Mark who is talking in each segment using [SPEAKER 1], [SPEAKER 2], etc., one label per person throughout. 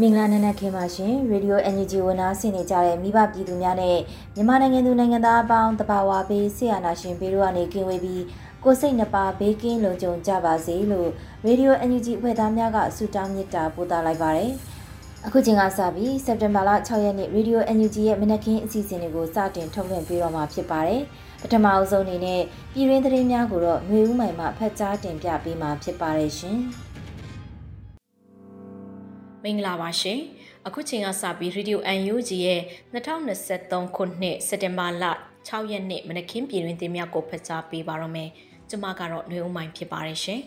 [SPEAKER 1] မင်္ဂလာနံနက်ခင်းပါရှင်ရေဒီယို NUG ဝန်သားဆင်နေကြတဲ့မိဘပြည်သူများနဲ့မြန်မာနိုင်ငံသူနိုင်ငံသားအပေါင်းတဘာဝဘေးဆရာနာရှင်ဘေးတို့ကနေကင်းဝေးပြီးကိုစိတ်နှပါဘေးကင်းလုံခြုံကြပါစေလို့ရေဒီယို NUG အဖွဲ့သားများကဆုတောင်းမေတ္တာပို့သလိုက်ပါတယ်အခုချိန်ကစပြီးစက်တင်ဘာလ6ရက်နေ့ရေဒီယို NUG ရဲ့မနက်ခင်းအစီအစဉ်တွေကိုစတင်ထုတ်လွှင့်ပေးတော့မှာဖြစ်ပါတယ်ပထမအဆုံးအနေနဲ့ပြည်ရင်းသတင်းများကိုတော့ຫນွေဦးမိုင်မှဖတ်ကြားတင်ပြပေးမှာဖြစ်ပါတယ်ရှင်။
[SPEAKER 2] မင်္ဂလာပါရှင်အခုချိန်ကစပြီး Radio UNG ရဲ့2023ခုနှစ်စက်တင်ဘာလ6ရက်နေ့မနက်ခင်းပြည်တွင်တင်မြကိုဖတ်ကြားပေးပါရမယ်ကျွန်မကတော့ຫນွေဦးမိုင်ဖြစ်ပါတယ်ရှင်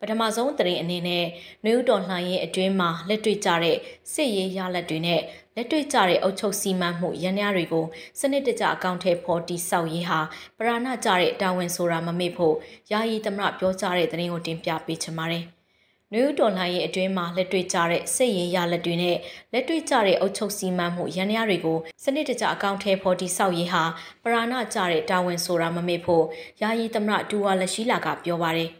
[SPEAKER 2] ပထမဆုံးတရင်အနေနဲ့နယူးတော်လှန်ရေးအတွင်းမှာလက်တွေ့ကြတဲ့စစ်ရေးရလက်တွေနဲ့လက်တွေ့ကြတဲ့အုပ်ချုပ်စီမံမှုရန်ရတွေကိုစနစ်တကျအကောင့်ထဲပေါ်တိဆောက်ရေးဟာပရာဏကြတဲ့တာဝန်ဆိုတာမမေ့ဖို့ယာယီသမရပြောကြားတဲ့သတင်းကိုတင်ပြပေးချင်ပါတယ်။ နယူးတော်လှန်ရေးအတွင်းမှာလက်တွေ့ကျတဲ့စစ်ရေးရလက်တွေနဲ့လက်တွေ့ကျတဲ့အုပ်ချုပ်စီမံမှုရန်ရတွေကိုစနစ်တကျအကောင့်ထဲပေါ်တိဆောက်ရေးဟာပရာဏကျတဲ့တာဝန်ဆိုတာမမေ့ဖို့ယာယီသမရဒူဝါလက်ရှိလာကပြောပါတယ်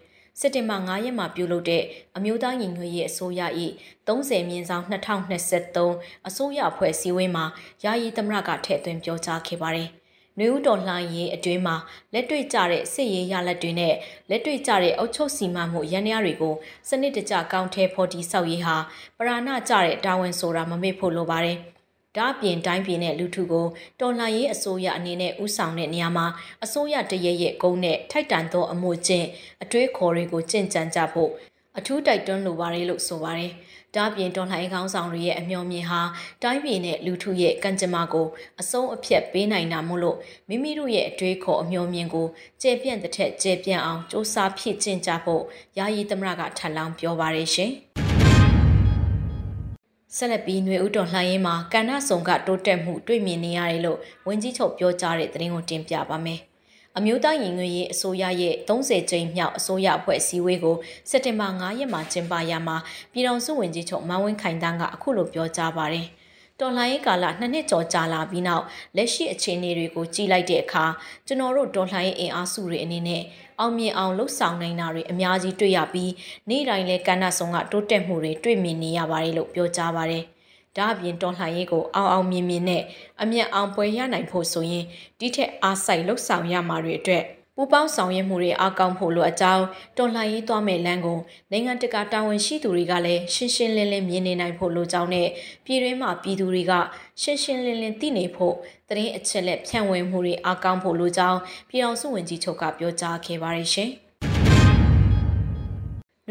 [SPEAKER 2] စက်တင်ဘာ9ရက်မှာပြုလုပ်တဲ့အမျိုးသားညီညွတ်ရေးအစိုးရ၏30မြင်းဆောင်2023အစိုးရအဖွဲ့စည်းဝေးမှာယာယီသမရကထည့်သွင်းပြောကြားခဲ့ပါတယ် နယူးတော်လှန်ရေးအတွင်းမှာလက်တွေ့ကျတဲ့စစ်ရေးရလက်တွေနဲ့လက်တွေ့ကျတဲ့အုပ်ချုပ်စီမံမှုရန်ရတွေကိုစနစ်တကျကောင်းထဲဖော်တီဆောက်ရေးဟာပရာဏကျတဲ့တာဝန်ဆိုတာမမေ့ဖို့လိုပါတယ်။ဒါ့အပြင်တိုင်းပြည်နဲ့လူထုကိုတော်လှန်ရေးအစိုးရအနေနဲ့ဥဆောင်တဲ့နေရာမှာအစိုးရတရဲရဲ့ဂုဏ်နဲ့ထိုက်တန်သောအမှုကျင့်အတွေးခေါ်တွေကိုကြင်ကြံကြဖို့ အထူးတိုက်တွန်းလိုပါတယ်လို့ဆိုပါတယ်။ဒါပြင်တော်လှန်ရေးခေါင်းဆောင်တွေရဲ့အမျှော်မြင်ဟာတိုင်းပြည်နဲ့လူထုရဲ့ကံကြမ္မာကိုအဆုံးအဖြတ်ပေးနိုင်တာမို့လို့မိမိတို့ရဲ့အတွေးခေါ်အမျှော်မြင်ကိုကျေပြန့်တဲ့ထက်ကျေပြန့်အောင်စ조사ဖြစ်ကျင့်ကြဖို့ယာယီသမရကထပ်လောင်းပြောပါရရှင်ဆက်လက်ပြီးຫນွေဦးတော်လှန်ရေးမှာကန္နဆုံကတိုးတက်မှုတွေ့မြင်နေရတယ်လို့ဝင်းကြီးချုပ်ပြောကြားတဲ့သတင်းကိုတင်ပြပါမယ်။ အမျိုးသားရင်ငွေရေးအစိုးရရဲ့30ကြိမ်မြောက်အစိုးရအဖွဲ့အစည်းအဝေးကိုစက်တင်ဘာ9ရက်မှာကျင်းပရမှာပြည်ထောင်စုဝန်ကြီးချုပ်မန်းဝင်းခိုင်တန်းကအခုလိုပြောကြားပါတယ်။တော်လှန်ရေးကာလနှစ်နှစ်ကျော်ကြာလာပြီးနောက်လက်ရှိအခြေအနေတွေကိုကြည့်လိုက်တဲ့အခါကျွန်တော်တို့တော်လှန်ရေးအင်အားစုတွေအနေနဲ့အောင်မြင်အောင်လှုပ်ဆောင်နိုင်တာတွေအများကြီးတွေ့ရပြီးနေ့တိုင်းလဲကဏ္ဍဆောင်ကတိုးတက်မှုတွေတွေ့မြင်နေရပါတယ်လို့ပြောကြားပါတယ်။ ဒါအပြင်တော်လှန်ရေးကိုအောင်အောင်မြင်မြင်နဲ့အမျက်အောင်ပွဲရနိုင်ဖို့ဆိုရင်ဒီထက်အားစိုက်လှုပ်ဆောင်ရမှာတွေအတွက်ပူပေါင်းဆောင်ရွက်မှုတွေအားကောင်းဖို့လိုအကြောင်းတော်လှန်ရေးသွားမဲ့လမ်းကိုနိုင်ငံတကာတာဝန်ရှိသူတွေကလည်းရှင်းရှင်းလင်းလင်းမြင်နေနိုင်ဖို့လိုကြောင်းနဲ့ပြည်တွင်းမှာပြည်သူတွေကရှင်းရှင်းလင်းလင်းသိနေဖို့တရင်အချက်လက်ဖြန့်ဝေမှုတွေအားကောင်းဖို့လိုကြောင်းပြည်အောင်စုဝန်ကြီးချုပ်ကပြောကြားခဲ့ပါတယ်ရှင်။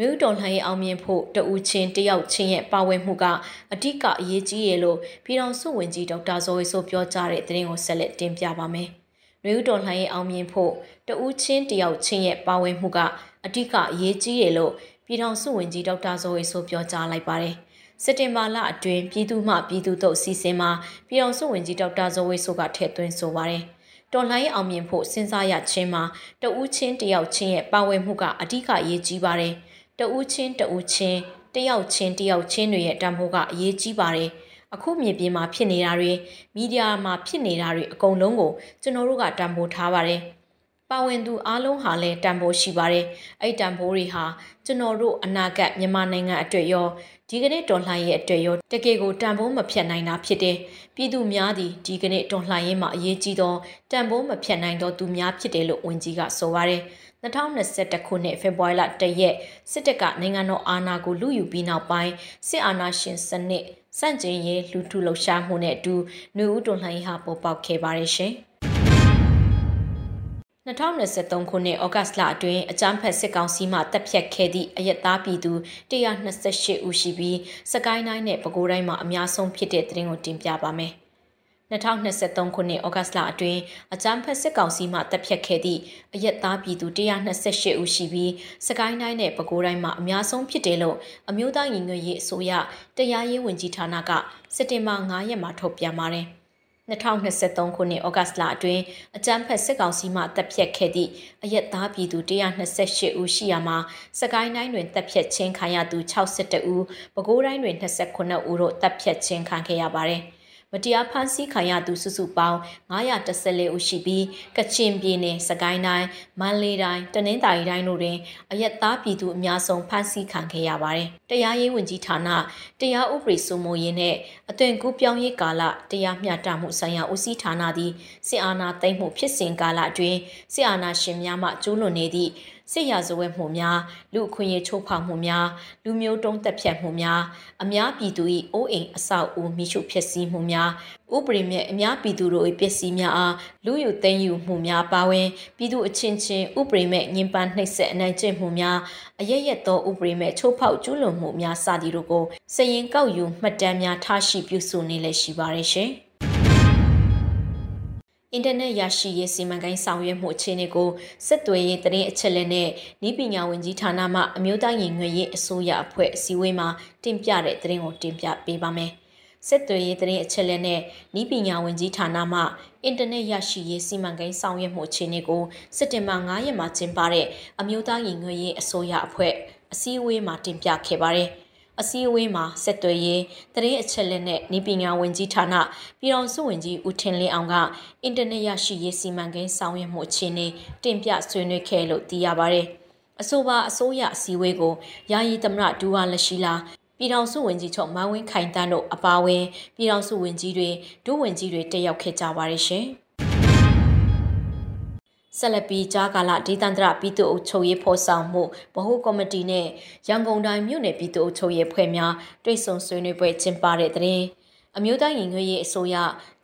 [SPEAKER 2] နယူးတော်လှန်ရေးအောင်မြင်ဖို့တဦးချင်းတယောက်ချင်းရဲ့ပါဝင်မှုကအဓိကအရေးကြီးရလို့ပြည်တော်စုဝင်ကြီးဒေါက်တာဇော်ဝေဆိုပြောကြားတဲ့သတင်းကိုဆက်လက်တင်ပြပါမယ်။နယူးတော်လှန်ရေးအောင်မြင်ဖို့တဦးချင်းတယောက်ချင်းရဲ့ပါဝင်မှုကအဓိကအရေးကြီးရလို့ပြည်တော်စုဝင်ကြီးဒေါက်တာဇော်ဝေဆိုပြောကြားလိုက်ပါတယ်။စက်တင်ဘာလအတွင်းပြည်သူ့မှပြည်သူ့တို့စီစဉ်မှာပြည်တော်စုဝင်ကြီးဒေါက်တာဇော်ဝေဆိုကထည့်သွင်းဆိုပါတယ်။တော်လှန်ရေးအောင်မြင်ဖို့စဉ်းစားရခြင်းမှာတဦးချင်းတယောက်ချင်းရဲ့ပါဝင်မှုကအဓိကအရေးကြီးပါတယ်။ တဦးချင်းတဦးချင်းတယောက်ချင်းတယောက်ချင်းတွေရဲ့တံမိုးကအရေးကြီးပါတယ်အခုမြေပြင်မှာဖြစ်နေတာတွေမီဒီယာမှာဖြစ်နေတာတွေအကုန်လုံးကိုကျွန်တော်တို့ကတံပိုးထားပါတယ်ပါဝင်သူအားလုံးဟာလည်းတံပိုးရှိပါတယ်အဲ့တံပိုးတွေဟာကျွန်တော်တို့အနာဂတ်မြန်မာနိုင်ငံအတွက်ရောဒီကနေ့တော်လှန်ရေးအတွက်ရောတကယ်ကိုတန်ဖိုးမဖြတ်နိုင်တာဖြစ်တယ်။ပြည်သူများသည်ဒီကနေ့တော်လှန်ရေးမှာအရေးကြီးသောတန်ဖိုးမဖြတ်နိုင်သောသူများဖြစ်တယ်လို့ဝန်ကြီးကဆိုပါတယ်။ 2021ခုနှစ်ဖေဖော်ဝါရီလ1ရက်စစ်တပ်ကနိုင်ငံတော်အာဏာကိုလူယူပြီးနောက်ပိုင်းစစ်အာဏာရှင်စနစ်စန့်ကျင်ရေးလူထုလှုပ်ရှားမှုနဲ့အတူနှွေဦးတွန်လှန်ရေးဟာပေါ်ပေါက်ခဲ့ပါတယ်ရှင်။2023ခုနှစ်ဩဂတ်လအတွင်းအကြမ်းဖက်စစ်ကောင်စီမှတပ်ဖြတ်ခဲ့သည့်အယက်သားပြည်သူ128ဦးရှိပြီးစကိုင်းတိုင်းနဲ့ပဲခူးတိုင်းမှာအများဆုံးဖြစ်တဲ့သတင်းကိုတင်ပြပါမယ်။ 2023ခုနှစ်ဩဂတ်လအတွင်းအကြမ်းဖက်စစ်ကောင်စီမှတပ်ဖြတ်ခဲ့သည့်အရက်သားပြည်သူ128ဦးရှိပြီးစကိုင်းတိုင်းနဲ့ပဲခူးတိုင်းမှာအများဆုံးဖြစ်တယ်လို့အမျိုးသားညီညွတ်ရေးအစိုးရတရားရေးဝန်ကြီးဌာနကစက်တင်ဘာ9ရက်မှာထုတ်ပြန်ပါတယ်2023ခုနှစ်ဩဂတ်လအတွင်းအကြမ်းဖက်စစ်ကောင်စီမှတပ်ဖြတ်ခဲ့သည့်အရက်သားပြည်သူ128ဦးရှိရာမှာစကိုင်းတိုင်းတွင်တပ်ဖြတ်ခြင်းခံရသူ62ဦးပဲခူးတိုင်းတွင်29ဦးတို့တပ်ဖြတ်ခြင်းခံခဲ့ရပါတယ်။ မတရားဖမ်းဆီးခံရသူစုစုပေါင်း914ဦးရှိပြီးကချင်ပြည်နယ်စကိုင်းတိုင်းမန္တလေးတိုင်းတနင်္သာရီတိုင်းတို့တွင်အယက်သားပြည်သူအများဆုံးဖမ်းဆီးခံခဲ့ရပါတယ်။တရားရေးဝန်ကြီးဌာနတရားဥပဒေစိုးမိုးရေးနဲ့အသွင်ကူးပြောင်းရေးကာလတရားမျှတမှုဆိုင်ရာဦးစီးဌာနသည်စစ်အာဏာသိမ်းမှုဖြစ်စဉ်ကာလအတွင်းစစ်အာဏာရှင်များမှကျူးလွန်နေသည့် စစ်ရာဇဝတ်မှုများလူအခွင့်အရေးချိုးဖောက်မှုများလူမျိုးတုံးတက်ဖြတ်မှုများအများပြည်သူ၏အိုးအိမ်အဆောက်အဦမိရှုဖျက်ဆီးမှုများဥပဒေမြတ်အများပြည်သူတို့၏ပစ္စည်းများအားလူယူသိမ်းယူမှုများပါဝင်ပြည်သူအချင်းချင်းဥပဒေမြတ်ညင်ပန်းနှိပ်စက်အနိုင်ကျင့်မှုများအရရက်သောဥပဒေမြတ်ချိုးဖောက်ကျူးလွန်မှုများစသည်တို့ကိုစရင်ကောက်ယူမှတ်တမ်းများထားရှိပြုစုနေလည်းရှိပါရဲ့ရှင်။ အင်တာနက်ရရှိရေးစီမံကိန်းဆောင်ရွက်မှုအခြေအနေကိုစစ်သွေးရေးတရင်အချက်လက်နဲ့ဤပညာဝန်ကြီးဌာနမှအမျိုးသားညီညွတ်ရေးအစိုးရအဖွဲ့အစည်းအဝေးမှာတင်ပြတဲ့တရင်ကိုတင်ပြပေးပါမယ်။စစ်သွေးရေးတရင်အချက်လက်နဲ့ဤပညာဝန်ကြီးဌာနမှအင်တာနက်ရရှိရေးစီမံကိန်းဆောင်ရွက်မှုအခြေအနေကိုစက်တင်ဘာ9ရက်မှာကျင်းပတဲ့အမျိုးသားညီညွတ်ရေးအစိုးရအဖွဲ့အစည်းအဝေးမှာတင်ပြခဲ့ပါတယ်။ အစည်းအဝေးမှာဆက်သွယ်ရေးတရင်အချက်လက်နဲ့ဤပညာဝန်ကြီးဌာနပြည်တော်စုဝန်ကြီးဦးထင်လင်းအောင်ကအင်တာနက်ရရှိရေးစီမံကိန်းဆောင်ရွက်မှုအခြေအနေတင်ပြဆွေးနွေးခဲ့လို့သိရပါတယ်။အဆိုပါအစိုးရအစည်းအဝေးကိုယာယီသမရဒူဝါလက်ရှိလာပြည်ထောင်စုဝန်ကြီးချုပ်မန်ဝင်းခိုင်တန်းတို့အပါအဝင်ပြည်ထောင်စုဝန်ကြီးတွေဒုဝန်ကြီးတွေတက်ရောက်ခဲ့ကြပါတယ်ရှင်။ ဆက်လက်ပြီးကြားကာလဒေသန္တရပြည်သူ့အုပ်ချုပ်ရေးဖော်ဆောင်မှုဗဟိုကော်မတီနဲ့ရန်ကုန်တိုင်းမြို့နယ်ပြည်သူ့အုပ်ချုပ်ရေးဖွဲ့များတွိတ်ဆုံဆွေးနွေးပွဲကျင်းပတဲ့တဲ့အမျိုးသားရင်ခွေရေးအစိုးရ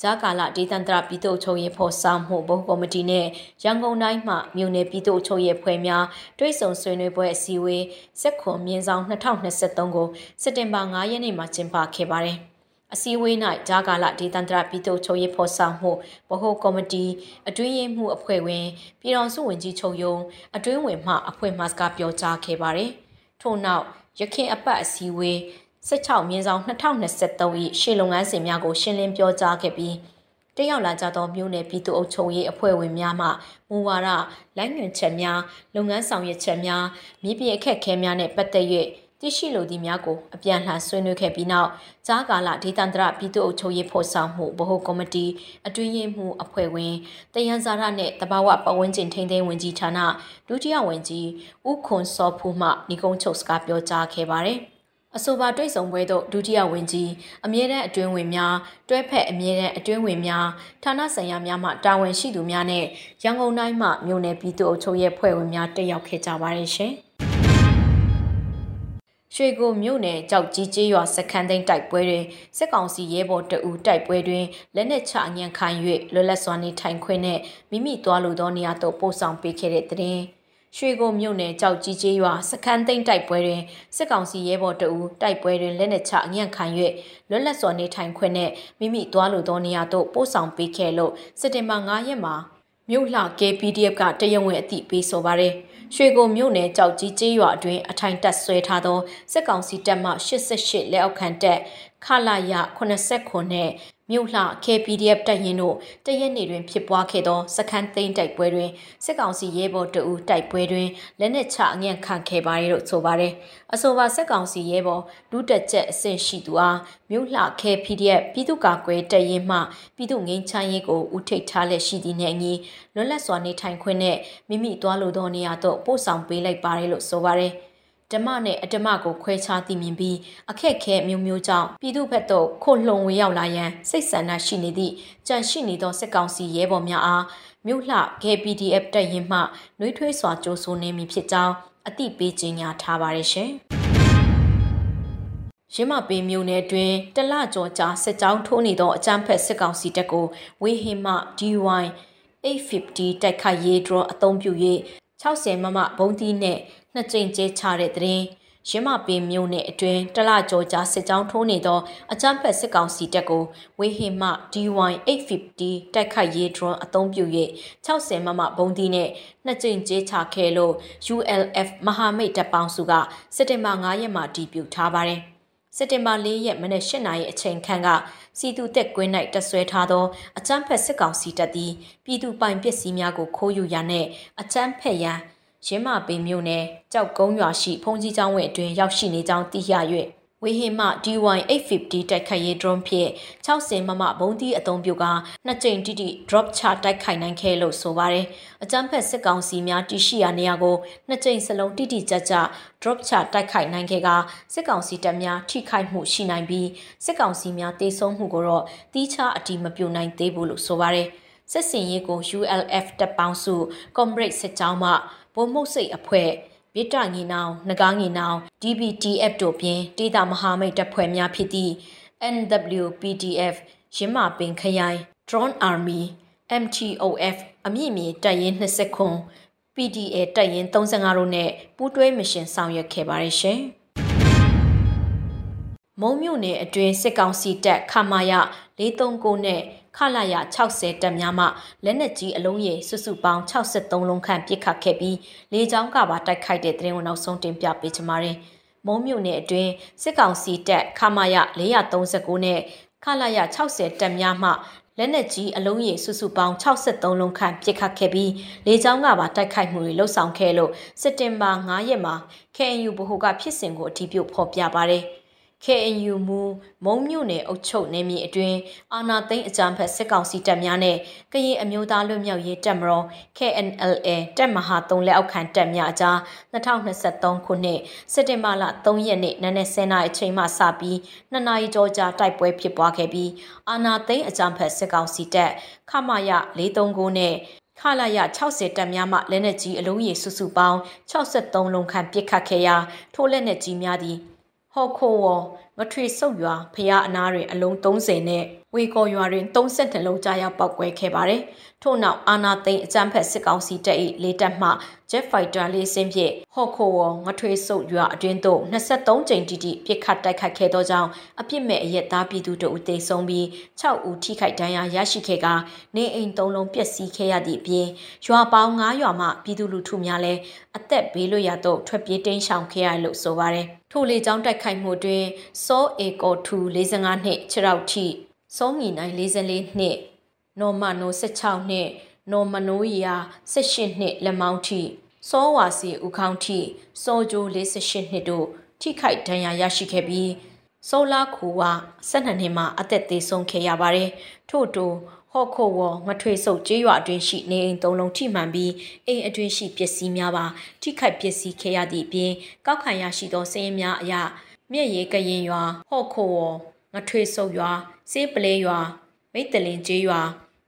[SPEAKER 2] ဂျာကာလာဒေသန္တရပြည်သူ့ချုပ်ရေးဖော်ဆောင်မှုဘုတ်ကော်မတီနဲ့ရန်ကုန်တိုင်းမှမြို့နယ်ပြည်သူ့ချုပ်ရေးဖွဲ့များတွိတ်ဆုံဆွေးနွေးပွဲအစည်းအဝေးစက်ခွန်မြင်းဆောင်2023ကိုစက်တင်ဘာ9ရက်နေ့မှာကျင်းပခဲ့ပါတယ်။ အစည်းအဝေး၌ဂျာကာလဒေသန္တရပြည်သူ့ချုပ်ရေးဖော်ဆောင်မှုဗဟိုကော်မတီအတွင်းရေးမှူးအဖွဲ့ဝင်ပြည်တော်စုဝင်ကြီးချုပ်ယုံအတွင်းဝင်မှအဖွဲ့မှစကားပြောကြားခဲ့ပါတယ်။ထို့နောက်ရခင်အပတ်အစည်းအဝေး16မြင်းဆောင်2023၏ရှေ့လုပ်ငန်းစဉ်များကိုရှင်းလင်းပြောကြားခဲ့ပြီးတက်ရောက်လာကြသောမြို့နယ်ပြည်သူ့အုပ်ချုပ်ရေးအဖွဲ့ဝင်များမှမူဝါဒလမ်းညွှန်ချက်များလုပ်ငန်းဆောင်ရွက်ချက်များမြေပြင်အခက်အခဲများနဲ့ပတ်သက်၍ သိရှိလိုသည့်များကိုအပြန်လှန်ဆွေးနွေးခဲ့ပြီးနောက်ကြားကာလဒေသန္တရပြည်သူ့အုပ်ချုပ်ရေးဖော်ဆောင်မှုဗဟိုကော်မတီအတွင်းရေးမှူးအဖွဲ့ဝင်တယန်ဇာရနဲ့တဘာဝပတ်ဝန်းကျင်ထိန်းသိမ်းဝင်ကြီးဌာနဒုတိယဝန်ကြီးဦးခွန်စောဖူးမှညီကုန်းချုပ်စကားပြောကြားခဲ့ပါတယ်အဆိုပါတွေ့ဆုံပွဲသို့ဒုတိယဝန်ကြီးအမြဲတမ်းအတွင်းဝင်များတွဲဖက်အမြဲတမ်းအတွင်းဝင်များဌာနဆိုင်ရာများမှတာဝန်ရှိသူများနဲ့ရန်ကုန်တိုင်းမှမြို့နယ်ပြည်သူ့အုပ်ချုပ်ရေးဖွဲ့ဝင်များတက်ရောက်ခဲ့ကြပါတယ်ရှင်။ ရွှေကိုမြို့နယ်ကြောက်ကြီးကျေးရွာစခန်းသိမ်းတိုက်ပွဲတွင်စစ်ကောင်စီရဲဘော်တအူတိုက်ပွဲတွင်လက်နက်ချအညံခံ၍လွတ်လပ်စွာနေထိုင်ခွင့်နဲ့မိမိသွားလိုသောနေရာသို့ပို့ဆောင်ပေးခဲ့တဲ့တဲ့ရွှေကိုမြို့နယ်ကြောက်ကြီးကျေးရွာစခန်းသိမ်းတိုက်ပွဲတွင်စစ်ကောင်စီရဲဘော်တအူတိုက်ပွဲတွင်လက်နက်ချအညံ့ခံ၍လွတ်လပ်စွာနေထိုင်ခွင့်နဲ့မိမိသွားလိုသောနေရာသို့ပို့ဆောင်ပေးခဲ့လို့စက်တင်ဘာ9ရက်မှာမြို့လှ KPDF ကတရဝင်အသိပေးဆိုပါတယ်။ ရွှေကိုမြို့နယ်ကြောက်ကြီးကျေးရွာအတွင်းအထိုင်တက်ဆွဲထားသောစစ်ကောင်စီတပ်မှ88လက်အောက်ခံတပ် ခလာရ89နဲ့မြို့လှ KPDF တပ်ရင်းတို့တရက်နေတွင်ဖြစ်ပွားခဲ့သောစခန်းသိမ်းတိုက်ပွဲတွင်စစ်ကောင်စီရဲဘော်တအူတိုက်ပွဲတွင်လက်နက်ချအငန့်ခံခဲ့ပါတယ်လို့ဆိုပါတယ်။အဆိုပါစစ်ကောင်စီရဲဘော်ဒုတက်ချက်အဆင့်ရှိသူအားမြို့လှ KPDF ပြည်သူ့ကာကွယ်တပ်ရင်းမှပြည်သူ့ငင်းချမ်းရေးကိုဦးထိပ်ထားလက်ရှိသည့်နဲ့အညီလွတ်လပ်စွာနေထိုင်ခွင့်နဲ့မိမိသွားလိုသောနေရာသို့ပို့ဆောင်ပေးလိုက်ပါတယ်လို့ဆိုပါတယ်။ ဓမ္မနဲ့အဓမ္မကိုခွဲခြားသိမြင်ပြီးအခက်ခဲမျိုးမျိုးကြောင့်ပြည်သူ့ဘက်သို့ခိုလှုံဝင်ရောက်လာရန်စိတ်ဆန္ဒရှိနေသည့်ကြန့်ရှိနေသောစစ်ကောင်စီရဲဘော်များအားမြို့လှ KPDF တပ်ရင်းမှနှွေးထွေးစွာကြိုးဆိုနေမည်ဖြစ်ကြောင်းအသိပေးကြေညာထားပါတယ်ရှင်။ရင်းမပေမျိုးနယ်တွင်တလကျော်ကြာစစ်ကြောင်းထိုးနေသောအကြမ်းဖက်စစ်ကောင်စီတပ်ကိုဝေဟင်မှ DY 850တိုက်ခိုက်ရေး drone အသုံးပြု၍60မမဘုံတီးနဲ့ နှစ်ကြိမ်ကျဲချတဲ့တဲ့ရင်ရင်းမပင်မြို့နယ်အတွင်းတလကျော်ကြာစစ်ကြောင်းထိုးနေသောအကြမ်းဖက်စစ်ကောင်စီတပ်ကိုဝေဟင်မှ DY 850 တိုက်ခိုက်ရေး drone အသုံးပြု၍60မမဘုံသီးနဲ့နှစ်ကြိမ်ကျေးချခဲ့လို့ ULF မဟာမိတ်တပ်ပေါင်းစုကစက်တင်ဘာ9ရက်မှာတည်ပြုထားပါတယ်။စက်တင်ဘာ၄ရက်မနေ့၈နာရီအချိန်ခန့်ကစီတူတက်ကွင်း၌တဆွဲထားသောအကြမ်းဖက်စစ်ကောင်စီတပ်သည်ပြည်သူပိုင်ပစ္စည်းများကိုခိုးယူရန်နှင့်အကြမ်းဖက်ရန် ရင်းမပင်မြို့နယ်ကြောက်ကုန်းရွာရှိဖုန်ကြီးကျောင်းဝင်းအတွင်းရောက်ရှိနေကြောင်းသိရ၍ဝေဟင်မှ DY 850 တိုက်ခိုက်ရေး drone ဖြင့်60မမဘုံသီးအုံပြုကနှစ်ကြိမ်တိတိ drop ချတိုက်ခိုက်နိုင်ခဲ့လို့ဆိုပါတယ်။အကြမ်းဖက်စစ်ကောင်စီများတရှိရာနေရာကိုနှစ်ကြိမ်စလုံးတိတိကျကျ drop ချတိုက်ခိုက်နိုင်ခဲ့ကစစ်ကောင်စီတပ်များထိခိုက်မှုရှိနိုင်ပြီးစစ်ကောင်စီများတေဆုံးမှုကိုတော့တီးခြားအတိမပြုနိုင်သေးဘူးလို့ဆိုပါတယ်။စစ်စင်ရေးကို ULF တပ်ပေါင်းစု Comrade စစ်ကြောင်းမှ ဗိုလ်မှုတ်စိတ်အဖွဲ့ဗစ်တာငီနောင်ငကားငီနောင် DBTF တို့ပြင်ဒေတာမဟာမိတ်တပ်ဖွဲ့များဖြစ်သည့် NWPDF ရင်းမပင်ခရိုင် Drone Army MTOF အမည်မြေတပ်ရင်း20ခွန် PDA တပ်ရင်း35တို့နဲ့ပူးတွဲမရှင်ဆောင်ရွက်ခဲ့ပါတယ်ရှင်။မုံမြို့နယ်အတွင်းစစ်ကောင်စီတပ်ခမာယ439နဲ့ ခလာရ60တပ်များမှလက်နက်ကြီးအလုံးရေစုစုပေါင်း63လုံးခန့်ပစ်ခတ်ခဲ့ပြီးလေကြောင်းကပါတိုက်ခိုက်တဲ့တဲ့ဝင်နောက်ဆုံးတင်ပြပေးချင်ပါတယ်။မုံမြို့နယ်အတွင်းစစ်ကောင်စီတပ်ခမာယ439နဲ့ခလာရ60တပ်များမှလက်နက်ကြီးအလုံးရေစုစုပေါင်း63လုံးခန့်ပစ်ခတ်ခဲ့ပြီးလေကြောင်းကပါတိုက်ခိုက်မှုတွေလှုပ်ဆောင်ခဲ့လို့စက်တင်ဘာ9ရက်မှာ KNU ဗဟိုကဖြစ်စဉ်ကိုအထီးပြုဖော်ပြပါတယ်။ KNU မူမုံမြို့နယ်အုပ်ချုပ်နယ်မြေအတွင်းအာနာသိန်းအကြံဖက်စစ်ကောင်စီတပ်များနဲ့ကရင်အမျိုးသားလွတ်မြောက်ရေးတပ်မတော် KNLA တပ်မဟာ3လက်အောက်ခံတပ်များအကြား2023ခုနှစ်စက်တင်ဘာလ3ရက်နေ့နနက်10:00နာရီအချိန်မှစပြီး2နာရီကျော်ကြာတိုက်ပွဲဖြစ်ပွားခဲ့ပြီးအာနာသိန်းအကြံဖက်စစ်ကောင်စီတပ်ခမရ439နဲ့ခလာရ60တပ်များမှလက်နက်ကြီးအလုံးရေစုစုပေါင်း63လုံးခန့်ပစ်ခတ်ခဲ့ရာထိုးလက်နက်ကြီးများသည် ဟော်ခိုဝငထွေဆုပ်ရွာဖျားအနားတွင်အလုံး30နဲ့ဝေကော်ရွာတွင်32လုံးကြားရောက်ပောက်ကွဲခဲ့ပါတယ်။ထို့နောက်အာနာသိန်းအကြမ်းဖက်စစ်ကောင်စီတပ်၏လေးတပ်မှ Jet Fighter လေးစင်းဖြင့်ဟော့ခိုဝငထွေဆုပ်ရွာအတွင်းသို့23ကြိမ်တိတိပစ်ခတ်တိုက်ခိုက်ခဲ့သောကြောင့်အပြစ်မဲ့အရက်သားပြည်သူတို့သေဆုံးပြီး6ဦးထိခိုက်ဒဏ်ရာရရှိခဲ့ကနေအိမ်3လုံးပျက်စီးခဲ့ရသည့်အပြင်ရွာပေါင်း9ရွာမှပြည်သူလူထုများလည်းအသက်ဘေးလွတ်ရာသို့ထွက်ပြေးတိမ်းရှောင်ခဲ့ရလို့ဆိုပါတယ်။ ထိုလေကြောင်းတိုက်ခိုက်မှုတွင်စောအေကောထူ45နှစ်ခြေထောက်ထိစောငီနိုင်44နှစ်နော်မနို16နှစ်နော်မနိုရီယာ18နှစ်လက်မောင်းထိစောဝါစီဦးခေါင်းထိစောဂျို48နှစ်တို့ထိခိုက်ဒဏ်ရာရရှိခဲ့ပြီးဆိုလာခူဝ12နှစ်မှာအသက်သေဆုံးခဲ့ရပါတယ်ထို့တူ ဟော့ခိုဝငထွေဆုပ်ကျေးရွာအတွင်းရှိနေအိမ်သုံးလုံးထိမှန်ပြီးအိမ်အတွင်းရှိပစ္စည်းများပါထိခိုက်ပစ္စည်းခဲ့ရသည့်အပြင်ကောက်ခံရရှိသောစည်ရင်များအရမြက်ရည်ကရင်ရွာဟော့ခိုဝငထွေဆုပ်ရွာစေးပလဲရွာမိတ်တလင်ကျေးရွာ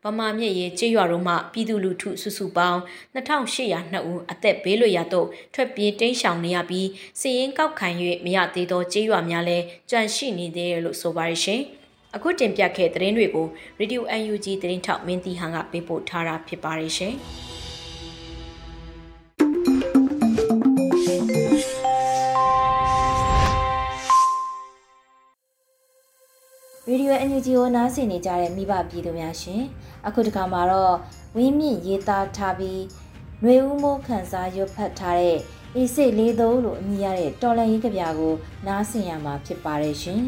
[SPEAKER 2] ဗမာမြစ်ရေကျေးရွာတို့မှပြည်သူလူထုစုစုပေါင်း2802ဦးအသက်ဘေးလွတ်ရာသို့ထွက်ပြေးတိမ်းရှောင်နေရပြီးစီရင်ကောက်ခံ၍မရသေးသောကျေးရွာများလည်းကြန့်ရှိနေသေးတယ်လို့ဆိုပါရရှင်။ အခုတင်ပြခဲ့တဲ့သတင်းတွေကို Radio UNG သတင်းထောက်မင်းတီဟန်ကပေးပို့ထားတာဖြစ်ပါရရှင်။
[SPEAKER 1] ရေဒီယို NUG ကိုနားဆင်နေကြတဲ့မိဘပြည်သူများရှင်အခုတခါမှာတော့ဝင်းမြင့်ရေးသားထားပြီးຫນွေဦးမိုးခန်းစားရွတ်ဖတ်ထားတဲ့အေးစိတ်လေးသုံးလို့အမည်ရတဲ့တော်လန်ရေးကြပြကိုနားဆင်ရမှာဖြစ်ပါတယ်ရှင်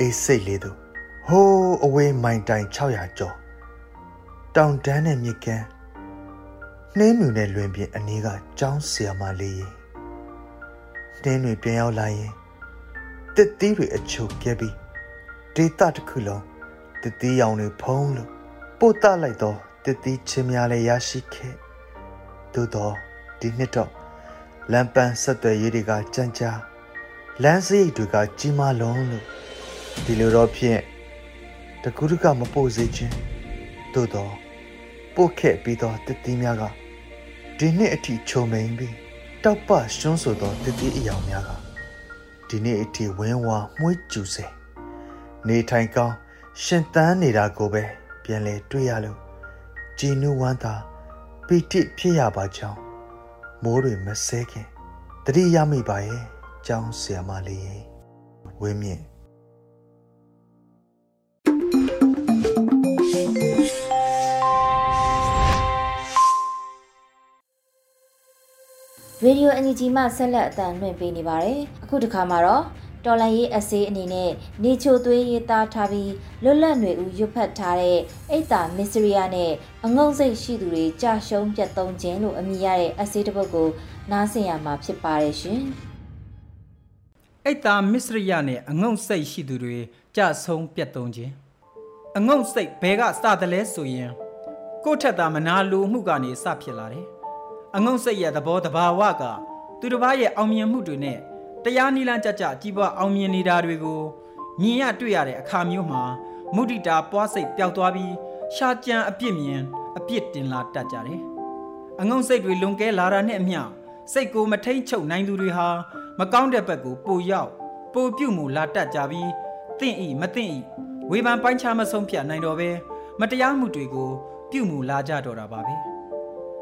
[SPEAKER 3] အေးစိတ်လေးသုံးဟိုးအဝေးမိုင်တိုင်600ကျော်တောင်တန်းနဲ့မြစ်ကမ်းနှင်းမြူနဲ့လွင်ပြင်အနီးကကျောင်းဆရာမလေးနှင်းတွေပြန်ရောက်လာရင်တစ်သီးတွေအချုပ်ကျဲပြီးဒေတာတစ်ခုလုံးတစ်သီးရောင်တွေဖုံးလို့ပို့တလိုက်တော့တစ်သီးချင်းများလည်းရရှိခဲ့သို့တော့ဒီနှစ်တော့လမ်းပန်းဆက်သွယ်ရေးတွေကကြမ်းကြာလမ်းစရိတ်တွေကကြီးမားလုံးလို့ ဒီလိုတော့ဖြင့်တတကူးတကမပို့စေခြင်းသို့တော့ပို့ခဲ့ပြီးသောတတိများကဒီနှစ်အထိချုံမိန်ပြီးတောက်ပရှွန်းဆိုသောတတိအယောင်များကဒီနေ့အထိဝင်းဝါမွှေးကျူစေနေထိုင်ကောင်းရှင်သန်နေတာကိုပဲပြန်လဲတွေ့ရလို့ကြည်နူးဝမ်းသာပီတိဖြစ်ရပါကြောင်းမိုးတွေမဆဲခင်တတိရမိပါရဲ့ကျောင်းဆရာမလေးဝင်းမြင့်
[SPEAKER 1] ရေဒီယိုအန်ဂျီမှဆက်လက်အသံလွှင့်ပေးနေပါတယ်အခုတစ်ခါမှာတော့တော်လန်ရေးအစေးအနေနဲ့နေချိုသွေးရေးသားထားပြီးလွတ်လပ်ຫນွေဦးရွတ်ဖတ်ထားတဲ့အိတ်တာမစ္စရိယနဲ့အငုံစိတ်ရှိသူတွေကြာရှုံးပြတ်သုံးခြင်းလို့အမည်ရတဲ့အစေးတစ်ပုဒ်ကိုနားဆင်ရမှာဖြစ်ပါတယ်ရှင်
[SPEAKER 4] အိတ်တာမစ္စရိယနဲ့အငုံစိတ်ရှိသူတွေကြာဆုံးပြတ်သုံးခြင်းအငုံစိတ်ဘဲကစတယ်လဲဆိုရင်ကိုယ့်ထက်သာမနာလိုမှုကနေစဖြစ်လာတယ် အငုံစိတ်ရဲ့သဘောတဘာဝကသူတစ်ပါးရဲ့အောင်မြင်မှုတွေနဲ့တရားနိလန်းကြကြကြီးပွားအောင်မြင်နေတာတွေကိုမြင်ရတွေ့ရတဲ့အခါမျိုးမှာမုဒိတာပွားစိတ်ပျောက်သွားပြီးရှားကြံအပြစ်မြင်အပြစ်တင်လာတတ်ကြတယ်။အငုံစိတ်တွေလွန်ကဲလာတာနဲ့အမျှစိတ်ကိုမထိန်ချုပ်နိုင်သူတွေဟာမကောင်းတဲ့ဘက်ကိုပိုရောက်ပိုပြုတ်မှုလာတတ်ကြပြီးတင့်ဤမတင့်ဤဝေဖန်ပိုင်းခြားမဆုံးဖြတ်နိုင်တော့ပဲမတရားမှုတွေကိုပြုမှုလာကြတော့တာပါပဲ။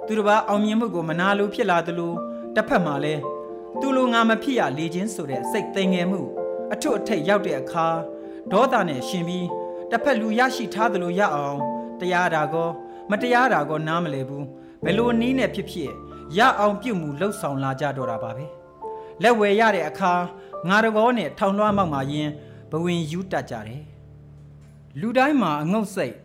[SPEAKER 4] သူတစ်ပါးအောင်မြင်မှုကိုမနာလိုဖြစ်လာသလိုတစ်ဖက်မှာလည်းသူလိုငါမဖြစ်ရလေခြင်းဆိုတဲ့စိတ်သိငယ်မှုအထွတ်အထိပ်ရောက်တဲ့အခါဒေါသနဲ့ရှင်ပြီးတစ်ဖက်လူရရှိထားသလိုရအောင်တရားတာကောမတရားတာကောနားမလဲဘူးဘယ်လိုနည်းနဲ့ဖြစ်ဖြစ်ရအောင်ပြုမှုလှုပ်ဆောင်လာကြတော့တာပါပဲလက်ဝယ်ရတဲ့အခါငါတကောနဲ့ထောင်လွှမ်းမောက်မှရင်ဘဝင်ယူတတ်ကြတယ်လူတိုင်းမှာအငုတ်စိတ်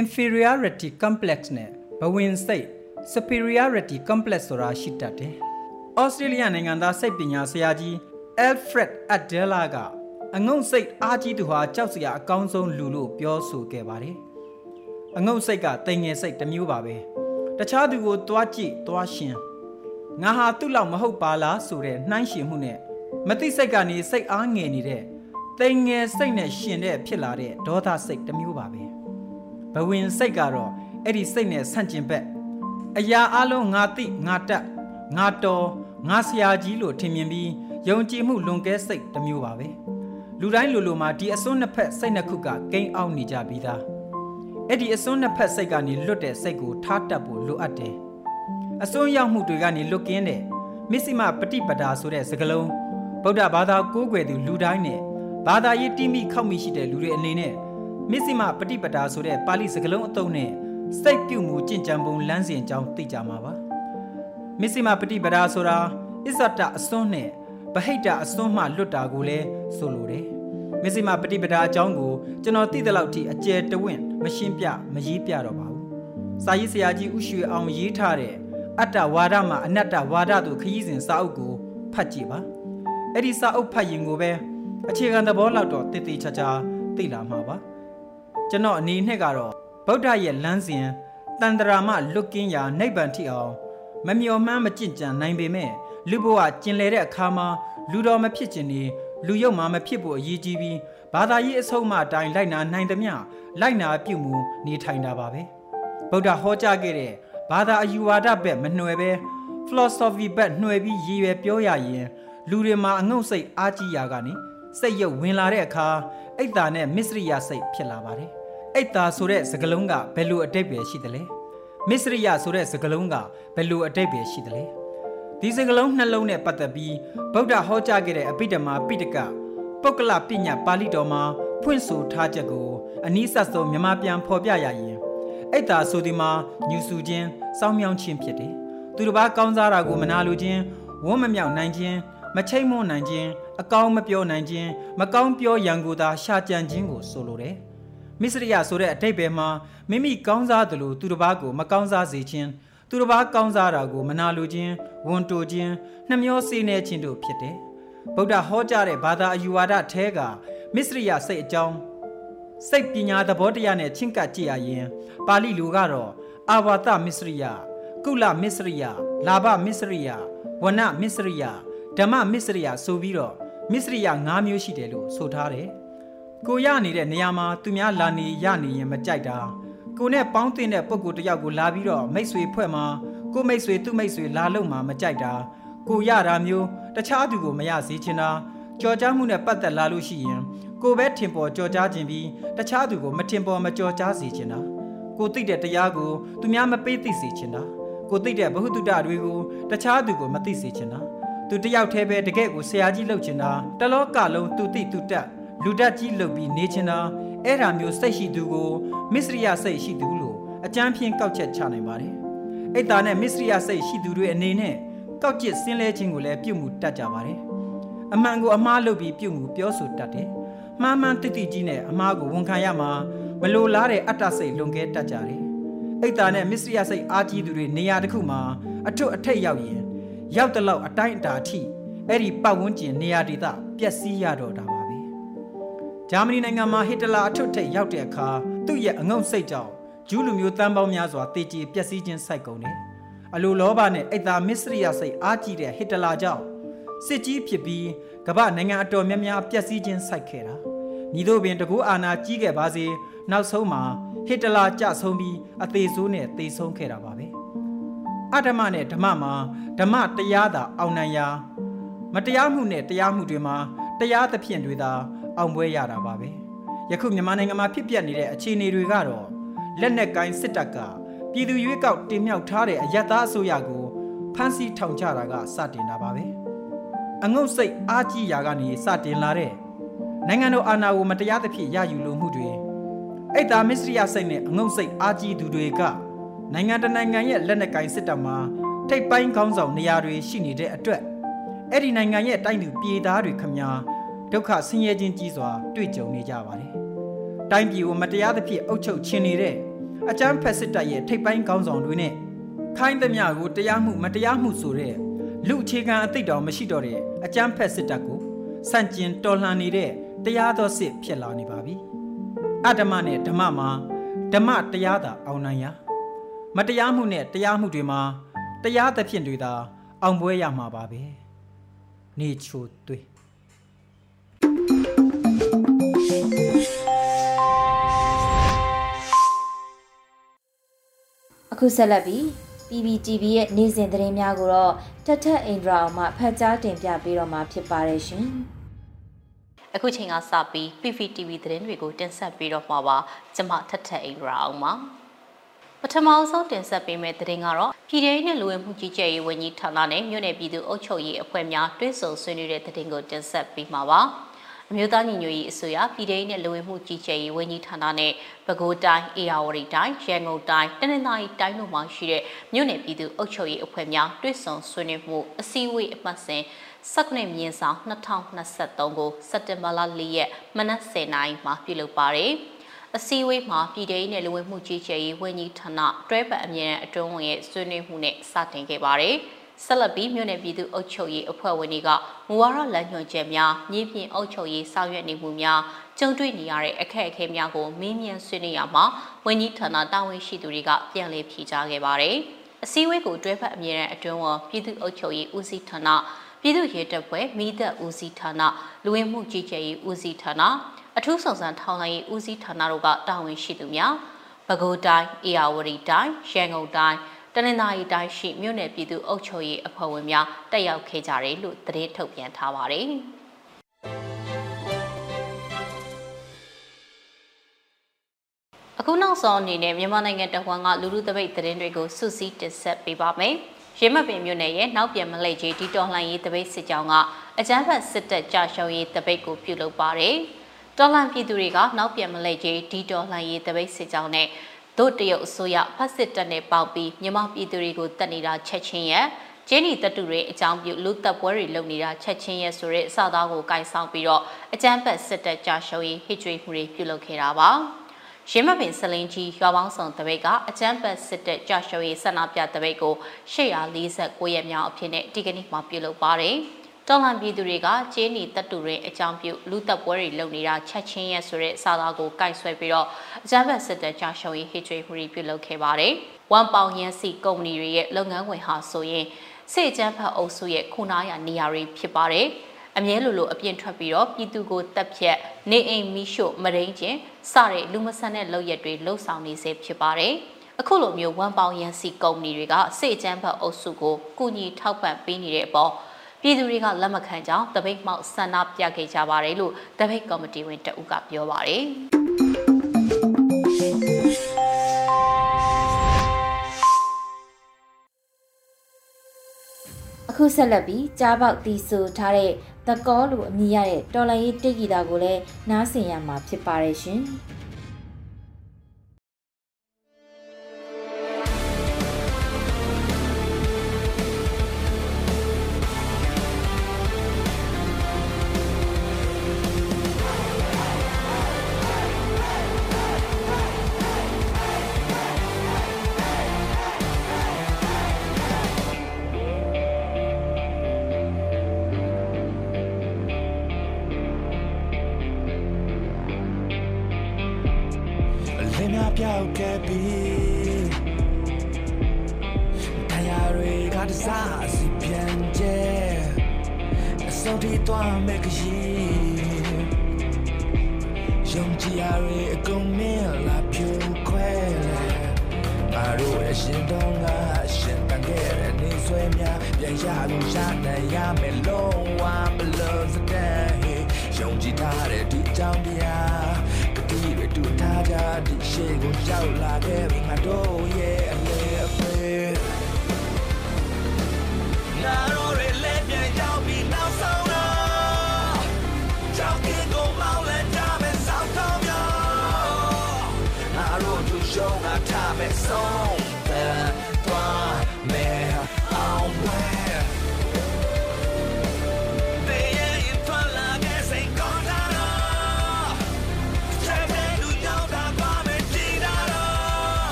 [SPEAKER 4] inferiority complex နဲ့ဘဝင်စိတ် superiority complex ဆိုတာရှိတတ်တယ်ဩစတြေးလျနိုင်ငံသားစိတ်ပညာဆရာကြီး Alfred Adela ကအငုံစိတ်အားကြီးသူဟာကြောက်စရာအကောင်းဆုံးလူလို့ပြောဆိုခဲ့ပါတယ်။အငုံစိတ်ကတိမ်ငယ်စိတ်တစ်မျိုးပါပဲ။တခြားသူကိုတွားကြည့်တွားရှင်ငါဟာသူ့လောက်မဟုတ်ပါလားဆိုတဲ့နှိုင်းရှင်မှုနဲ့မသိစိတ်ကနေစိတ်အားငယ်နေတဲ့တိမ်ငယ်စိတ်နဲ့ရှင်တဲ့ဖြစ်လာတဲ့ဒေါသစိတ်တစ်မျိုးပါပဲ။ဘဝင်စိတ်ကတော့အဲ့ဒီစိတ်နဲ့ဆန့်ကျင်ဘက် အရာအလုံးငါသိငါတတ်ငါတော်ငါဆရာကြီးလို့ထင်မြင်ပြီးယုံကြည်မှုလွန်ကဲစိတ်တစ်မျိုးပါပဲလူတိုင်းလူလူမှာဒီအစွန်းနှစ်ဖက်စိတ်နှစ်ခုကကိန်းအောင်နေကြပြီးသားအဲ့ဒီအစွန်းနှစ်ဖက်စိတ်ကနေလွတ်တဲ့စိတ်ကိုထားတတ်ဖို့လိုအပ်တယ်အစွန်းရောက်မှုတွေကနေလွတ်ကင်းတဲ့မစ္စည်းမပฏิပဒါဆိုတဲ့စကားလုံးဗုဒ္ဓဘာသာကိုးကွယ်သူလူတိုင်းနဲ့ဘာသာရေးတိမိခောက်မိရှိတဲ့လူတွေအနေနဲ့မစ္စည်းမပฏิပဒါဆိုတဲ့ပါဠိစကားလုံးအသုံးနဲ့ စိတ်ပြုမှုကြင်ကြံပုံလမ်းစဉ်အကြောင်းသိကြမှာပါမစ္စည်းမပฏิပဒါဆိုတာအစ္ဆတအစွန်းနဲ့ဗဟိတအစွန်းမှလွတ်တာကိုလည်းဆိုလိုတယ်မစ္စည်းမပฏิပဒါအကြောင်းကိုကျွန်တော်သိတဲ့လောက်ထိအကျယ်တဝင့်မရှင်းပြမရေးပြတော့ပါဘူးစာရေးဆရာကြီးဥရွှေအောင်ရေးထားတဲ့အတ္တဝါဒမှာအနတ္တဝါဒတို့ခရီးစဉ်စာအုပ်ကိုဖတ်ကြည့်ပါအဲ့ဒီစာအုပ်ဖတ်ရင်ကိုပဲအခြေခံသဘောလောက်တော့တည်တည်ချာချာသိလာမှာပါကျွန်တော်အနေနဲ့ကတော့ ဗုဒ္ဓရဲ့လမ်းစဉ်တန်တရာမှလွတ်ကင်းရာနိဗ္ဗာန်ထိအောင်မမျော်မှန်းမကြင်ကြံနိုင်ပေမဲ့လူဘဝကျင်လည်တဲ့အခါမှာလူတော်မဖြစ်ခြင်းနေလူယုံမှမဖြစ်ဖို့အရေးကြီးပြီးဘာသာရေးအဆုံးအမအတိုင်းလိုက်နာနိုင်သမျှလိုက်နာပြုမှုနေထိုင်တာပါပဲဗုဒ္ဓဟောကြားခဲ့တဲ့ဘာသာအယူဝါဒဘက်မနှွယ်ပဲ philosophy ဘက်နှွယ်ပြီးရည်ရွယ်ပြောရရင်လူတွေမှာအငုတ်စိတ်အားကြီးရာကနေစိတ်ရုပ်ဝင်လာတဲ့အခါအိတ်တာနဲ့မစ္စရိယစိတ်ဖြစ်လာပါတယ် အိတ်တာဆိုတဲ့စကားလုံးကဘယ်လိုအတိတ်ပဲရှိသလဲမစ္စရိယဆိုတဲ့စကားလုံးကဘယ်လိုအတိတ်ပဲရှိသလဲဒီစကားလုံးနှလုံးနဲ့ပတ်သက်ပြီးဗုဒ္ဓဟောကြားခဲ့တဲ့အပိဓမ္မာပိဋကပုဂ္ဂလပညာပါဠိတော်မှာဖွင့်ဆိုထားချက်ကိုအနည်းဆက်ဆုံးမြန်မာပြန်ဖော်ပြရရင်အိတ်တာဆိုဒီမှာညူစုခြင်းစောင်းမြောင်းခြင်းဖြစ်တယ်သူတစ်ပါးကောင်းစားတာကိုမနာလိုခြင်းဝန်းမမြောက်နိုင်ခြင်းမချိတ်မွန်နိုင်ခြင်းအကောင်းမပြောနိုင်ခြင်းမကောင်းပြောရန်ကိုသာရှာကြံခြင်းကိုဆိုလိုတယ် မစ္စရိယဆိုတဲ့အတိတ်ပဲမှာမိမိကောင်းစားသလိုသူတစ်ပါးကိုမကောင်းစားစေခြင်းသူတစ်ပါးကောင်းစားတာကိုမနာလိုခြင်းဝန်တိုခြင်းနှမျောစေနေခြင်းတို့ဖြစ်တယ်ဗုဒ္ဓဟောကြားတဲ့ဘာသာအယူဝါဒထဲကမစ္စရိယစိတ်အကြောင်းစိတ်ပညာသဘောတရားနဲ့ချင်းကပ်ကြည့်ရရင်ပါဠိလိုကတော့အာဝါသမစ္စရိယကုလမစ္စရိယလာဘမစ္စရိယဝနမစ္စရိယဓမ္မမစ္စရိယဆိုပြီးတော့မစ္စရိယ၅မျိုးရှိတယ်လို့ဆိုထားတယ် ကိုရနေတဲ့နေရာမှာသူများလာနေရနေရင်မကြိုက်တာကိုနဲ့ပေါင်းတင်တဲ့ပုံကိုတယောက်ကိုလာပြီးတော့မိတ်ဆွေဖွဲ့မှာကိုမိတ်ဆွေသူ့မိတ်ဆွေလာလို့မှမကြိုက်တာကိုရတာမျိုးတခြားသူကိုမရစေချင်တာကြော်ကြားမှုနဲ့ပတ်သက်လာလို့ရှိရင်ကိုပဲထင်ပေါ်ကြော်ကြားခြင်းပြီးတခြားသူကိုမထင်ပေါ်မကြော်ကြားစေချင်တာကိုသိတဲ့တရားကိုသူများမပေးသိစေချင်တာကိုသိတဲ့ဘ ഹു တုတတွေကိုတခြားသူကိုမသိစေချင်တာသူတယောက်တည်းပဲတကယ့်ကိုဆရာကြီးလုပ်ချင်တာတလောကလုံးသူသိသူတက် လူတက်ကြီးလုပ်ပြီးနေချင်တာအဲ့ဒါမျိုးစိတ်ရှိသူကိုမစ္စရိယစိတ်ရှိသူလို့အကြမ်းဖြင့်ကောက်ချက်ချနိုင်ပါတယ်။အိတ်သားနဲ့မစ္စရိယစိတ်ရှိသူတွေအနေနဲ့ကောက်ကျစ်ဆင်းလဲခြင်းကိုလည်းပြုမှုတတ်ကြပါတယ်။အမှန်ကိုအမှားလုပ်ပြီးပြုမှုပြောဆိုတတ်တယ်။မှားမှန်တိတိကြီးနဲ့အမှားကိုဝန်ခံရမှာမလိုလားတဲ့အတ္တစိတ်လွန်ကဲတတ်ကြတယ်။အိတ်သားနဲ့မစ္စရိယစိတ်အားကြီးသူတွေနေရာတစ်ခုမှာအထွတ်အထိပ်ရောက်ရင်ရောက်တဲ့လောက်အတိုင်းအတာအထိအဲ့ဒီပတ်ဝန်းကျင်နေရာဒေသပျက်စီးရတော့တာပါပဲ ဂျာမနီနိုင်ငံမှာဟစ်တလာအထွတ်ထိပ်ရောက်တဲ့အခါသူ့ရဲ့အငုံစိတ်ကြောင့်ဂျူးလူမျိုးတန်းပေါင်းများစွာတေချေပျက်စီးခြင်းစိုက်ကုန်တယ်အလိုလောဘနဲ့အိတ်သာမစ္စရိယစိတ်အားကြီးတဲ့ဟစ်တလာကြောင့်စစ်ကြီးဖြစ်ပြီးကမ္ဘာနိုင်ငံအတော်များများပျက်စီးခြင်းစိုက်ခဲ့တာညီတို့ပင်တကူအာနာကြီးခဲ့ပါစေနောက်ဆုံးမှာဟစ်တလာကြဆုံးပြီးအသေးဆိုးနဲ့သေဆုံးခဲ့တာပါပဲအဓမ္မနဲ့ဓမ္မမှာဓမ္မတရားသာအောင်နိုင်ရာမတရားမှုနဲ့တရားမှုတွေမှာတရားသဖြင့်တွေသာ အောင်ပွဲရတာပါပဲယခုမြန်မာနိုင်ငံမှာဖြစ်ပျက်နေတဲ့အခြေအနေတွေကတော့လက်နက်ကိုင်းစစ်တပ်ကပြည်သူရွေးကောက်တင်မြှောက်ထားတဲ့အယက်သားအစိုးရကိုဖမ်းဆီးထောင်ချတာကစတင်တာပါပဲအငုတ်စိတ်အားကြီးရာကနေစတင်လာတဲ့နိုင်ငံတော်အာဏာကိုမတရားသဖြင့်ရယူလိုမှုတွေအိတ်သားမစ္စရိယစိတ်နဲ့အငုတ်စိတ်အားကြီးသူတွေကနိုင်ငံတနိုင်ငံရဲ့လက်နက်ကိုင်စစ်တပ်မှာထိပ်ပိုင်းခေါင်းဆောင်နေရာတွေရှိနေတဲ့အတွက်အဲ့ဒီနိုင်ငံရဲ့တိုင်းသူပြည်သားတွေခမညာ ဒုက္ခဆင်းရဲခြင်းကြီးစွာ တွေ့ကြုံနေကြပါတယ်။တိုင်းပြည်ကိုမတရားသဖြင့်အုပ်ချုပ်ခြင်းနေတဲ့အကြမ်းဖက်စစ်တပ်ရဲ့ထိပ်ပိုင်းခေါင်းဆောင်တွေနဲ့ခိုင်းသမျှကိုတရားမှုမတရားမှုဆိုတဲ့လူအခြေခံအသိတော်မရှိတော့တဲ့အကြမ်းဖက်စစ်တပ်ကိုစန့်ကျင်တော်လှန်နေတဲ့တရားတော်စစ်ဖြစ်လာနေပါပြီ။အဓမ္မနဲ့ဓမ္မမှာဓမ္မတရားသာအောင်နိုင်ရာမတရားမှုနဲ့တရားမှုတွေမှာတရားသဖြင့်တွေသာအောင်ပွဲရမှာပါပဲ။နေချိုသွေး
[SPEAKER 1] အခုဆက်လက်ပြီး PPTV ရဲ့နေ့စဉ်သတင်းများကိုတော့ထထအင်ဒရာအောင်မှဖတ်ကြားတင်ပြပေးတော့မှာဖြစ်ပါတယ်ရှင်။
[SPEAKER 5] အခုချိန်ကစပြီး PPTV သတင်းတွေကိုတင်ဆက်ပေးတော့မှာပါ။ကျွန်မထထအင်ဒရာအောင်ပါ။ပထမဆုံးတင်ဆက်ပေးမယ့်သတင်းကတော့ပြည်ထောင်နဲ့လူဝင်မှုကြီးကြပ်ရေးဝန်ကြီးဌာနနဲ့မြို့နယ်ပြည်သူ့အုပ်ချုပ်ရေးအဖွဲ့များတွဲဆုံဆွေးနွေးတဲ့သတင်းကိုတင်ဆက်ပေးမှာပါ။အ မျိုးသားညီညွတ်ရေးအစိုးရပြည်ထောင်နဲ့လူဝင်မှုကြီးကြပ်ရေးဝန်ကြီးဌာနနဲ့ပဲခူးတိုင်းအေရဝတီတိုင်းရန်ကုန်တိုင်းတနင်္သာရီတိုင်းတို့မှာရှိတဲ့မြို့နယ်ပြည်သူ့အုပ်ချုပ်ရေးအဖွဲ့များတွဲဆုံဆွေးနွေးမှုအစည်းအဝေးအမှတ်စဉ်19မြင်းဆောင်2023ကိုစက်တင်ဘာလ4ရက်မနက်10:00နာရီမှာပြုလုပ်ပါတယ်။အစည်းအဝေးမှာပြည်ထောင်နဲ့လူဝင်မှုကြီးကြပ်ရေးဝန်ကြီးဌာနတွဲပတ်အမြဲအတွင်းဝင်ရဲ့ဆွေးနွေးမှုနဲ့စတင်ခဲ့ပါတယ်။ ဆက်လက်ပြီးမြို့နယ်ပြည်သူ့အုပ်ချုပ်ရေးအဖွဲ့ဝင်တွေကမူဝါဒလမ်းညွှန်ချက်များမြေပြင်အုပ်ချုပ်ရေးဆောင်ရွက်နေမှုများကြုံတွေ့နေရတဲ့အခက်အခဲများကိုမေးမြန်းဆွေးနွေးရမှာဝန်ကြီးဌာနတာဝန်ရှိသူတွေကပြန်လည်ဖြေကြားခဲ့ပါတယ်။အစည်းအဝေးကိုတွဲဖက်အမြဲတမ်းအတွင်းဝန်ပြည်သူ့အုပ်ချုပ်ရေးဦးစီးဌာနပြည်သူ့ရဲတပ်ဖွဲ့မိသက်ဦးစီးဌာနလူဝင်မှုကြီးကြပ်ရေးဦးစီးဌာနအထူးဆောင်ဆန်းထောင်လိုင်းရေးဦးစီးဌာနတို့ကတာဝန်ရှိသူများပဲခူးတိုင်းအေရဝတီတိုင်းရန်ကုန်တိုင်း တနင်္သာရီတိုင်းရှိမြို့နယ်ပြည်သူ့အုပ်ချုပ်ရေးအဖွဲ့ဝင်များတက်ရောက်ခဲ့ကြတယ်လို့သတင်းထုတ်ပြန်ထားပါတယ်။အခုနောက်ဆုံးအနေနဲ့မြန်မာနိုင်ငံတဝန်းကလူလူသပိတ်သတင်းတွေကိုစုစည်းတင်ဆက်ပေးပါမယ်။ရဲမပင်မြို့နယ်ရဲ့နောက်ပြန်မလိတ်ကြီးဒီတော်လှန်ရေးတပိတ်စစ်ကြောင်းကအကြမ်းဖက်စစ်တပ်ကြာရှုံးရေးတပိတ်ကိုပြုလုပ်ပါတယ်။တော်လှန်ပြည်သူတွေကနောက်ပြန်မလိတ်ကြီးဒီတော်လှန်ရေးတပိတ်စစ်ကြောင်းနဲ့ တို့တရုတ်အစိုးရဖက်စစ်တပ်နဲ့ပေါက်ပြီးမြန်မာပြည်သူတွေကိုတတ်နေတာချက်ချင်းရဲ့ကျင်းနီတတူတွေအကြောင်းပြုလူသက်ပွဲတွေလုပ်နေတာချက်ချင်းရဲ့ဆိုတဲ့အစသားကိုကိုင်ဆောင်ပြီးတော့အကြမ်းဖက်စစ်တပ်ကြာရှုံးရေးဟစ်ကြွေးမှုတွေပြုလုပ်ခဲ့တာပါရင်းမပင်စလင်းကြီးရွာပေါင်းဆောင်တပိတ်ကအကြမ်းဖက်စစ်တပ်ကြာရှုံးရေးဆန္ဒပြတပိတ်ကို849ရက်မြောက်အဖြစ်နဲ့ဒီကနေ့မှပြုလုပ်ပါတယ်။ တော်လန်ပြည်သူတွေကကျင်းနီတပ်တူတွေအကြောင်းပြုလူတပ်ပွဲတွေလုပ်နေတာချက်ချင်းရဲ့ဆိုတဲ့စာသားကိုကိုက်ဆွဲပြီးတော့အကြမ်းဖက်စစ်တပ်ကြာရှုံးရေးဟစ်ကြွေးမှုတွေပြုလုပ်ခဲ့ပါတယ်။ဝမ်ပေါင်ရန်စီကုမ္ပဏီတွေရဲ့လုပ်ငန်းဝင်ဟာဆိုရင်စေကျန်းဖတ်အုပ်စုရဲ့ခုနာရနေရာတွေဖြစ်ပါတယ်။
[SPEAKER 2] အမြဲလိုလိုအပြင်းထွက်ပြီးတော့ပြည်သူကိုတပ်ဖြတ်နေအိမ်မီးရှို့မရိန်ကျင်စတဲ့လူမဆန်တဲ့လုပ်ရက်တွေလှုပ်ဆောင်နေစေဖြစ်ပါတယ်။အခုလိုမျိုးဝန်ပေါင်ရန်စီကုမ္ပဏီတွေကစေချမ်းဘတ်အုပ်စုကိုကုညီထောက်ပံ့ပေးနေတဲ့အပေါ် ပြည်သူတွေကလက်မခံကြောင်းတပိတ်မှောက်ဆန္ဒပြခဲ့ကြပါတယ်လို့တပိတ်ကော်မတီဝင်တဦးကပြောပါတယ်
[SPEAKER 1] အခုဆက်လက်ပြီးကြားပေါက်တီဆိုထားတဲ့သကောလို့အမည်ရတဲ့တော်လိုင်းရေးတိတ်ဂီတာကိုလည်းနားဆင်ရမှာဖြစ်ပါတယ်ရှင်။
[SPEAKER 6] ဆွဲများပြန်ရလို့ရနိုင်ရမယ်လုံးဝမလို့စတဲ့ယုံကြည်ထားတဲ့ဒီကြောင့်တရားတီတွေတူထားကြဒီရှိကိုရောက်လာခဲ့ပြီငါတို့ရဲ့အလေအဖေငါတို့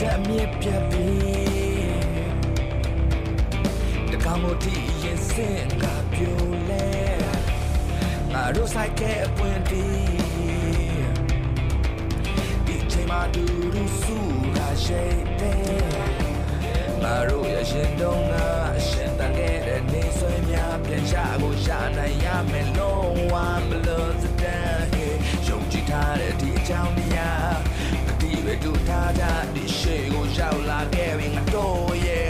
[SPEAKER 6] မြစ်ပြတ်ပြီတကောင်မတီးရင်စင်ကပြိုလဲငါတို့ဆိုင်ကဲအပွင့်တီးဒီချိန်မှာဒူရူဆူကရှိတဲ့ငါတို့ရဲ့ရှင်တော့ငါအရှင်တန်ခဲ့တဲ့နေဆွေများပြန်ချကိုရှာနိုင်ရမယ်လုံးဝမလို့စတဲ့ယုံကြည်ထားတဲ့ဒီအကြောင်းတရား ပဲတို့ထားကြဒီရှိကိုရောက်လာခဲ့ပြီငါတို့ရဲ့